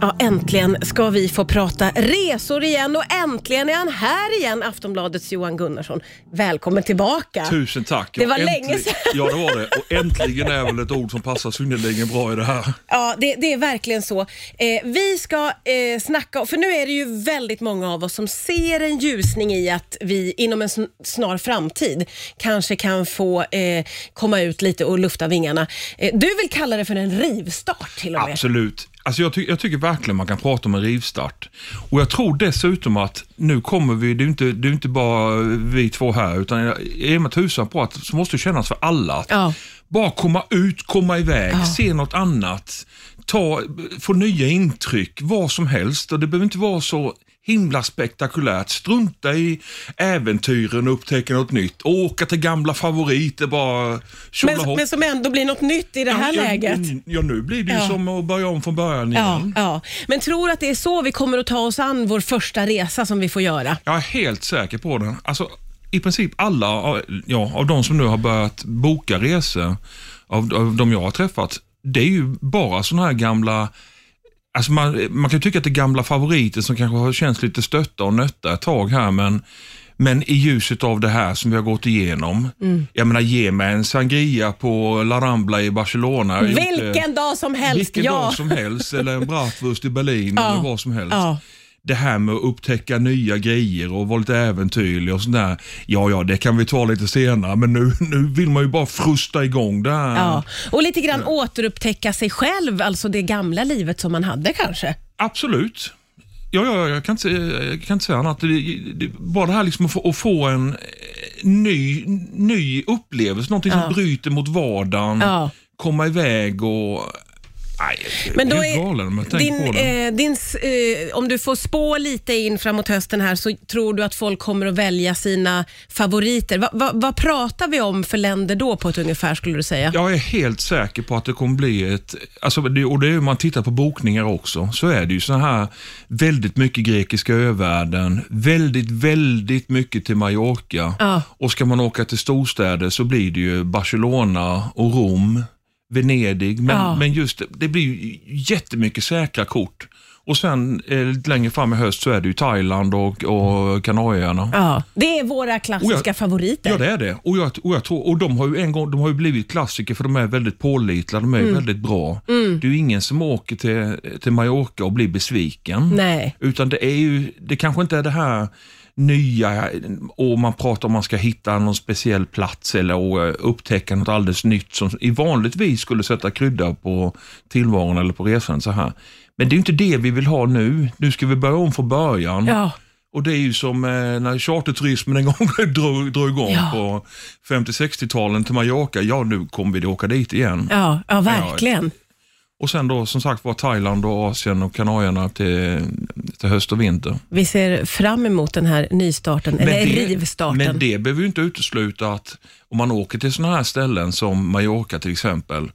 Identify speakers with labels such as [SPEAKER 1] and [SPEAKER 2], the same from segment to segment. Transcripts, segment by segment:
[SPEAKER 1] Ja, äntligen ska vi få prata resor igen och äntligen är han här igen, Aftonbladets Johan Gunnarsson. Välkommen tillbaka.
[SPEAKER 2] Tusen tack.
[SPEAKER 1] Det var länge sedan.
[SPEAKER 2] Ja, det var det. Och äntligen är väl ett ord som passar synnerligen bra i det här.
[SPEAKER 1] Ja, det, det är verkligen så. Eh, vi ska eh, snacka, för nu är det ju väldigt många av oss som ser en ljusning i att vi inom en sn- snar framtid kanske kan få eh, komma ut lite och lufta vingarna. Eh, du vill kalla det för en rivstart till och med.
[SPEAKER 2] Absolut. Alltså jag, ty- jag tycker verkligen man kan prata om en rivstart. Och jag tror dessutom att nu kommer vi, det är inte, det är inte bara vi två här, utan jag är med tusan på att så måste det kännas för alla. att
[SPEAKER 1] Ja.
[SPEAKER 2] Bara komma ut, komma iväg, se något annat, ta, få nya intryck, vad som helst. Och det behöver inte vara så himla spektakulärt. Strunta i äventyren och upptäcka något nytt. Åka till gamla favoriter, bara
[SPEAKER 1] Men, men som ändå blir något nytt i det här
[SPEAKER 2] ja,
[SPEAKER 1] läget.
[SPEAKER 2] Ja, ja, nu blir det ju
[SPEAKER 1] Ja.
[SPEAKER 2] som att börja om från början
[SPEAKER 1] Ja,
[SPEAKER 2] igen.
[SPEAKER 1] ja. Men tror att det är så vi kommer att ta oss an vår första resa som vi får göra?
[SPEAKER 2] Jag är helt säker på det. Alltså, I princip alla ja, av de som nu har börjat boka resor, av, av de jag har träffat, det är ju bara sådana här gamla Alltså man, man kan tycka att det är gamla favoriter som kanske har känts lite stötta och nötta ett tag här, men, men i ljuset av det här som vi har gått igenom. Jag menar, ge mig en sangria på La Rambla i Barcelona. Har gjort
[SPEAKER 1] Vilken dag som helst,
[SPEAKER 2] Vilken
[SPEAKER 1] ja.
[SPEAKER 2] dag som helst, eller en bratwurst i Berlin
[SPEAKER 1] Ja.
[SPEAKER 2] eller vad som helst.
[SPEAKER 1] Ja.
[SPEAKER 2] Det här med att upptäcka nya grejer och vara lite äventyrlig och sådär. Ja, ja, det kan vi ta lite senare, men nu, nu vill man ju bara frusta igång det här.
[SPEAKER 1] Ja. Och lite grann återupptäcka sig själv, alltså det gamla livet som man hade kanske.
[SPEAKER 2] Absolut. Ja, ja, jag kan inte, jag kan inte säga annat. Det, det, bara det här liksom att, få, att få en eh, ny, ny upplevelse, någonting som
[SPEAKER 1] Ja.
[SPEAKER 2] bryter mot vardagen,
[SPEAKER 1] Ja.
[SPEAKER 2] komma iväg och... Nej,
[SPEAKER 1] Men då är
[SPEAKER 2] galen
[SPEAKER 1] din, eh, din, eh, om du får spå lite in framåt hösten här så tror du att folk kommer att välja sina favoriter. Va, va, vad pratar vi om för länder då på ett ungefär skulle du säga?
[SPEAKER 2] Jag är helt säker på att det kommer bli ett, alltså och det är om man tittar på bokningar också, så är det ju så här väldigt mycket grekiska övärlden, väldigt, väldigt mycket till Mallorca.
[SPEAKER 1] Ja.
[SPEAKER 2] Och ska man åka till storstäder så blir det ju Barcelona och Rom, Venedig, men,
[SPEAKER 1] Ja.
[SPEAKER 2] men just det, blir ju jättemycket säkra kort. Och sen eh, lite längre fram i höst så är det ju Thailand och, och Kanarieöarna.
[SPEAKER 1] Ja, det är våra klassiska
[SPEAKER 2] jag-
[SPEAKER 1] favoriter.
[SPEAKER 2] Ja, det är det. Och, jag, och, jag tror, och de har ju en gång de har ju blivit klassiker för de är väldigt pålitliga, de är
[SPEAKER 1] Mm.
[SPEAKER 2] väldigt bra. Det är ju ingen som åker till, till Mallorca och blir besviken.
[SPEAKER 1] Nej.
[SPEAKER 2] Utan det är ju, det kanske inte är det här nya och man pratar om man ska hitta någon speciell plats eller eh, upptäcka något alldeles nytt som i vanligtvis skulle sätta krydda på tillvaron eller på resan så här. Men det är inte det vi vill ha nu. Nu ska vi börja om från början.
[SPEAKER 1] Ja.
[SPEAKER 2] Och det är ju som eh, när charterturismen en gång drog, drog igång
[SPEAKER 1] Ja.
[SPEAKER 2] på 50-60-talen till Mallorca. Ja, nu kommer vi att åka dit igen.
[SPEAKER 1] Ja, ja, verkligen.
[SPEAKER 2] Och sen då som sagt var Thailand och Asien och Kanarierna till, till höst och vinter.
[SPEAKER 1] Vi ser fram emot den här nystarten, eller rivstarten.
[SPEAKER 2] men det behöver ju inte utesluta att om man åker till sådana här ställen som Mallorca till exempel.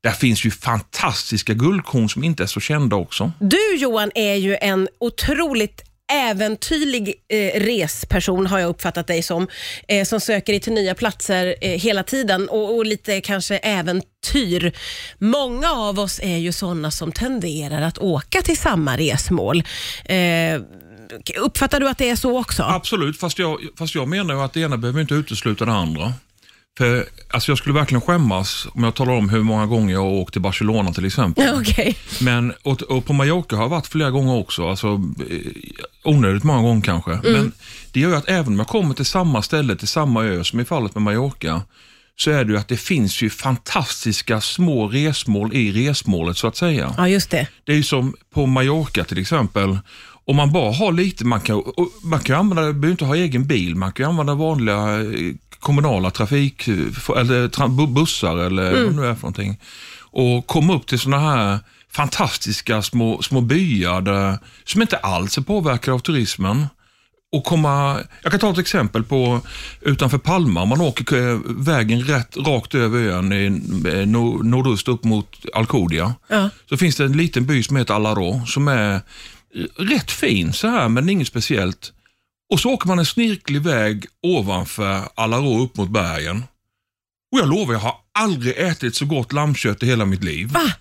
[SPEAKER 2] Där finns ju fantastiska guldkorn som inte är så kända också.
[SPEAKER 1] Du Johan är ju en otroligt äventyrlig eh, resperson har jag uppfattat dig som, eh, som söker dig till nya platser eh, hela tiden och, och lite kanske äventyr. Många av oss är ju sådana som tenderar att åka till samma resmål. Eh, uppfattar du att det är så också?
[SPEAKER 2] Absolut, fast jag, fast jag menar ju att det ena behöver inte utesluta det andra. För alltså jag skulle verkligen skämmas om jag talar om hur många gånger jag har åkt till Barcelona till exempel.
[SPEAKER 1] Okej.
[SPEAKER 2] Men, och, och på Mallorca har jag varit flera gånger också, alltså, eh, onödigt många gånger kanske. Men det gör ju att även om jag kommer till samma ställe, till samma ö, som i fallet med Mallorca, så är det ju att det finns ju fantastiska små resmål i resmålet så att säga.
[SPEAKER 1] Ja, just det.
[SPEAKER 2] Det är ju som på Mallorca till exempel. Om man bara har lite, man kan, man kan använda, behöver inte ha egen bil, man kan använda vanliga eh, kommunala trafik, eh, eller tra, bussar eller vad det nu är för någonting. Och komma upp till sådana här fantastiska små, små byar där, som inte alls är påverkade av turismen. Och komma, jag kan ta ett exempel på utanför Palma, man åker eh, vägen rätt, rakt över ön i eh, nord, nordöst upp mot Alcudia.
[SPEAKER 1] Ja.
[SPEAKER 2] Så finns det en liten by som heter Alaro som är rätt fin så här men inget speciellt. Och så åker man en snirklig väg ovanför Alaro upp mot bergen. Och jag lovar, jag har aldrig ätit så gott lammkött i hela mitt liv.
[SPEAKER 1] Va?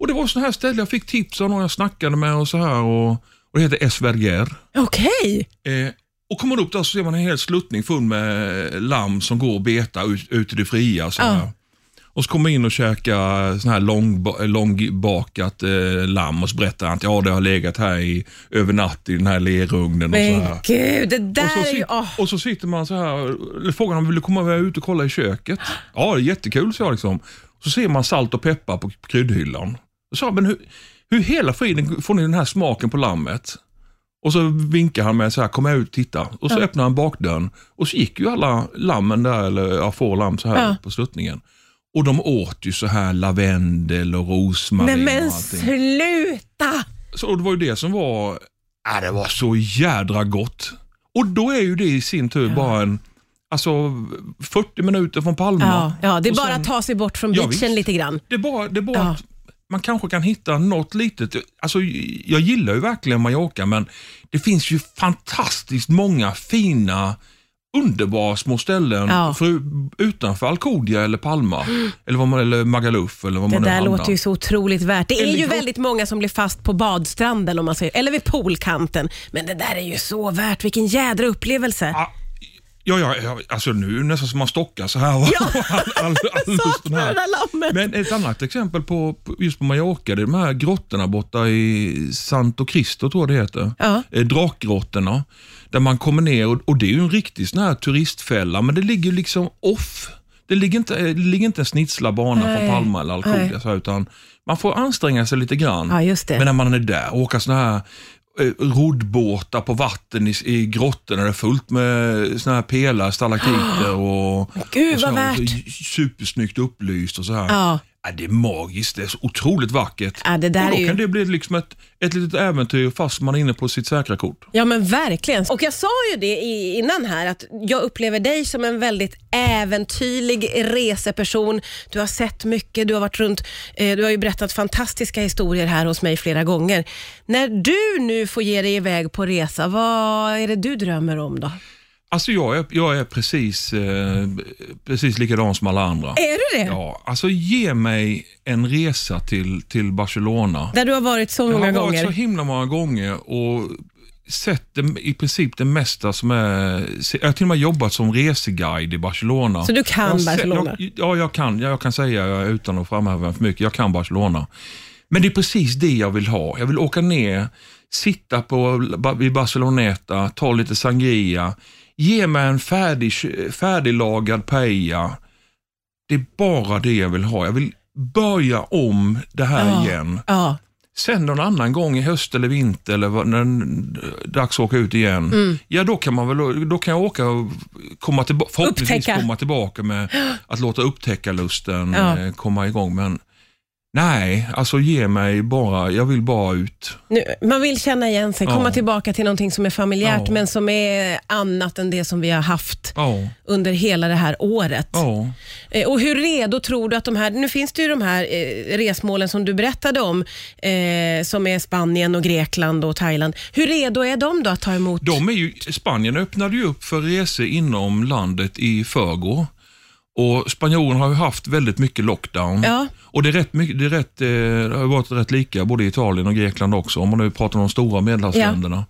[SPEAKER 2] Och Det var sådana här ställen jag fick tips av någon jag snackade med och så här. Och, och det heter Esverger.
[SPEAKER 1] Okej.
[SPEAKER 2] Eh, och kommer man upp där så ser man en hel sluttning full med lamm som går och betar ut, ut i det fria. Så här. Och så kommer in och käkar sån här lång, långbakat eh, lamm och så berättar han att ja, det har legat här i, över natt i den här lerugnen. Och så
[SPEAKER 1] Men
[SPEAKER 2] här.
[SPEAKER 1] gud, det där
[SPEAKER 2] Och så,
[SPEAKER 1] är ju... åh.
[SPEAKER 2] och så sitter man så här, frågar han vill du komma ut och kolla i köket? Ja, det är jättekul, så jag liksom. Så ser man salt och peppar på kryddhyllan. Så men hur, hur hela friden får ni den här smaken på lammet? Och så vinkar han med så här, kom ut och titta. Och så öppnar han bakdörren och så gick ju alla lammen där, eller ja, får lamm så här
[SPEAKER 1] Ja.
[SPEAKER 2] på sluttningen. Och de åt ju så här lavendel och rosmarin
[SPEAKER 1] Nej men
[SPEAKER 2] och allting.
[SPEAKER 1] sluta!
[SPEAKER 2] Så, och det var ju det som var, ja, det var så jädra gott. Och då är ju det i sin tur bara en, alltså 40 minuter från Palma.
[SPEAKER 1] Ja, ja, det är
[SPEAKER 2] Och
[SPEAKER 1] bara
[SPEAKER 2] sen-
[SPEAKER 1] att ta sig bort från
[SPEAKER 2] Ja,
[SPEAKER 1] beachen
[SPEAKER 2] visst.
[SPEAKER 1] lite grann.
[SPEAKER 2] Det är bara, det är bara
[SPEAKER 1] Ja.
[SPEAKER 2] att man kanske kan hitta något litet. Alltså, jag gillar ju verkligen Mallorca, men det finns ju fantastiskt många fina underbara små ställen
[SPEAKER 1] Ja.
[SPEAKER 2] för, utanför Alcudia eller Palma eller, vad man, eller Magaluf eller vad
[SPEAKER 1] Det
[SPEAKER 2] man
[SPEAKER 1] där låter ju så otroligt värt. Det är
[SPEAKER 2] Eller
[SPEAKER 1] ju väldigt många som blir fast på badstranden om man säger, eller vid poolkanten. Men det där är ju så värt. Vilken jädra upplevelse.
[SPEAKER 2] Ja, Ja, ja, ja, alltså nu nästan som man stockar så här.
[SPEAKER 1] Ja,
[SPEAKER 2] all, all, all här. Men ett annat exempel på, just på Mallorca, det är de här grottorna borta i Santo Cristo, tror jag det heter.
[SPEAKER 1] Ja.
[SPEAKER 2] Eh, Drakgrottorna, där man kommer ner och, och det är ju en riktig sån här turistfälla, men det ligger liksom off. Det ligger inte, eh, det ligger inte en snitslad bana
[SPEAKER 1] Nej.
[SPEAKER 2] från Palma eller Alcudia, utan man får anstränga sig lite grann.
[SPEAKER 1] Ja.
[SPEAKER 2] Men när man är där och åka såna här roddbåtar på vatten i, i grottorna, det är fullt med såna här pelare, stalakiter och,
[SPEAKER 1] Gud,
[SPEAKER 2] och så, och så supersnyggt upplyst och så här.
[SPEAKER 1] Ja.
[SPEAKER 2] Ja, det är magiskt, det är så otroligt vackert.
[SPEAKER 1] Ja, det där
[SPEAKER 2] och då
[SPEAKER 1] är ju-
[SPEAKER 2] kan det bli liksom ett, ett litet äventyr fast man är inne på sitt säkra kort.
[SPEAKER 1] Ja men verkligen. Och jag sa ju det i- innan här att jag upplever dig som en väldigt äventyrlig reseperson. Du har sett mycket, du har varit runt, eh, du har ju berättat fantastiska historier här hos mig flera gånger. När du nu får ge dig iväg på resa, vad är det du drömmer om då?
[SPEAKER 2] Alltså jag är, jag är precis, eh, precis likadan som alla andra.
[SPEAKER 1] Är du det?
[SPEAKER 2] Ja, alltså ge mig en resa till, till Barcelona.
[SPEAKER 1] Där du har varit så
[SPEAKER 2] Jag
[SPEAKER 1] många
[SPEAKER 2] har varit
[SPEAKER 1] gånger.
[SPEAKER 2] så himla många gånger och sett det, i princip det mesta som är... Jag har till och med jobbat som reseguide i Barcelona.
[SPEAKER 1] Så du kan
[SPEAKER 2] Jag sett-
[SPEAKER 1] Barcelona?
[SPEAKER 2] Jag, ja, jag kan, jag kan säga utan att framhäva för mycket, jag kan Barcelona. Men det är precis det jag vill ha. Jag vill åka ner, sitta på, vid Barceloneta, ta lite sangria, ge mig en färdig, färdiglagad paella. Det är bara det jag vill ha. Jag vill börja om det här
[SPEAKER 1] Ja.
[SPEAKER 2] igen.
[SPEAKER 1] Ja.
[SPEAKER 2] Sen någon annan gång i höst eller vinter eller när det är dags att åka ut igen,
[SPEAKER 1] Mm.
[SPEAKER 2] ja då kan, man väl, då kan jag åka och komma tillbaka, förhoppningsvis
[SPEAKER 1] Upptäcka.
[SPEAKER 2] komma tillbaka med att låta upptäckarlusten
[SPEAKER 1] Ja.
[SPEAKER 2] eh, komma igång. Men nej, alltså ge mig bara, jag vill bara ut.
[SPEAKER 1] Nu, man vill känna igen sig, komma
[SPEAKER 2] Ja.
[SPEAKER 1] tillbaka till någonting som är familjärt
[SPEAKER 2] Ja.
[SPEAKER 1] men som är annat än det som vi har haft
[SPEAKER 2] Ja,
[SPEAKER 1] under hela det här året. Eh, Och hur redo tror du att de här, nu finns det ju de här eh, resmålen som du berättade om, eh, som är Spanien och Grekland och Thailand. Hur redo är de då att ta emot?
[SPEAKER 2] De är ju, Spanien öppnade ju upp för resor inom landet i förrgår. Och Spanjorerna har ju haft väldigt mycket lockdown.
[SPEAKER 1] Ja.
[SPEAKER 2] Och det, är rätt mycket, det, är rätt, eh, det har varit rätt lika både i Italien och Grekland också, om man nu pratar om de stora medelhavsländerna.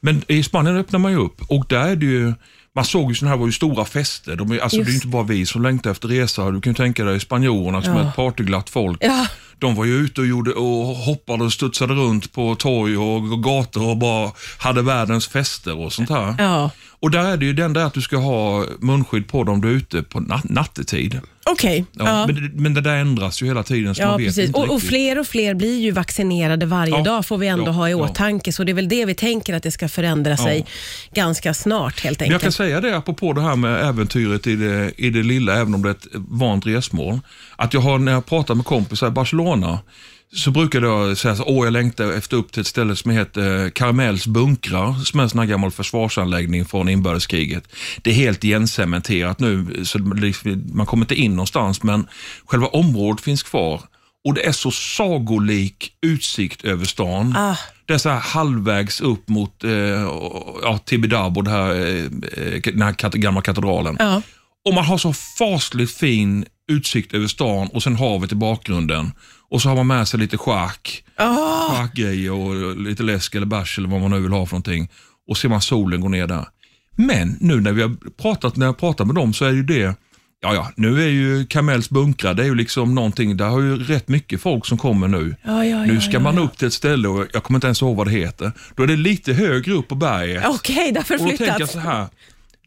[SPEAKER 2] Men i Spanien öppnar man ju upp och där är det ju, man såg ju sådana här var ju stora fester. De är, alltså, det är ju inte bara vi som längtar efter resa. Du kan ju tänka dig spanjorerna som
[SPEAKER 1] Ja.
[SPEAKER 2] är ett partyglatt folk.
[SPEAKER 1] Ja.
[SPEAKER 2] De var ju ute och, gjorde, och hoppade och studsade runt på torg och gator och bara hade världens fester och sånt här.
[SPEAKER 1] Ja.
[SPEAKER 2] Och där är det ju den där att du ska ha munskydd på dig om du är ute på nat- nattetid.
[SPEAKER 1] Okej.
[SPEAKER 2] Ja,
[SPEAKER 1] Ja.
[SPEAKER 2] Men, men det där ändras ju hela tiden så
[SPEAKER 1] Ja,
[SPEAKER 2] man vet
[SPEAKER 1] precis. Och, och fler och fler blir ju vaccinerade varje
[SPEAKER 2] Ja.
[SPEAKER 1] dag, får vi ändå ha i åtanke. Så det är väl det vi tänker att det ska förändra sig ganska snart helt
[SPEAKER 2] Men jag kan
[SPEAKER 1] enkelt.
[SPEAKER 2] säga det apropå det här med äventyret i det, i det lilla, även om det är ett vanligt resmål. Att jag har, när jag pratar med kompisar i Barcelona, så brukar jag säga så åh jag längtar efter upp till ett ställe som heter Karamells bunkrar, som är en sån här gammal försvarsanläggning från inbördeskriget. Det är helt igencementerat nu, så man kommer inte in någonstans, men själva området finns kvar. Och det är så sagolik utsikt över stan.
[SPEAKER 1] Ah.
[SPEAKER 2] Det är så här halvvägs upp mot eh, ja, Tibidabo, det här, eh, den här gamla katedralen.
[SPEAKER 1] Ja.
[SPEAKER 2] Och man har så fasligt fin utsikt över stan och sen havet i bakgrunden. Och så har man med sig lite chark,
[SPEAKER 1] Åh,
[SPEAKER 2] charkgrejer och lite läsk eller bärs eller vad man nu vill ha för någonting. Och ser man solen gå ner där. Men nu när vi har pratat, när jag pratar med dem så är ju det, ja ja, nu är ju Kamells bunkrar, det är ju liksom någonting, där har ju rätt mycket folk som kommer nu.
[SPEAKER 1] Ja, ja,
[SPEAKER 2] nu ska
[SPEAKER 1] ja,
[SPEAKER 2] man upp till ett ställe och jag kommer inte ens ihåg vad det heter. Då är det lite högre upp på berget.
[SPEAKER 1] Okej, därför
[SPEAKER 2] Och då tänker jag så här,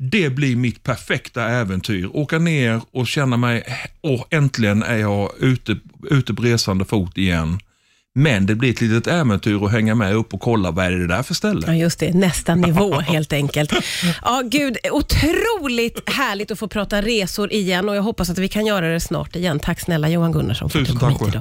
[SPEAKER 2] det blir mitt perfekta äventyr. Åka ner och känna mig, åh äntligen är jag ute, ute på resande fot igen. Men det blir ett litet äventyr att hänga med upp och kolla vad är det där för ställe.
[SPEAKER 1] Ja, just det. Nästa nivå helt enkelt. Ja, gud, otroligt härligt att få prata resor igen och jag hoppas att vi kan göra det snart igen. Tack snälla Johan Gunnarsson för att du
[SPEAKER 2] Tusen
[SPEAKER 1] kom
[SPEAKER 2] tack
[SPEAKER 1] hit idag.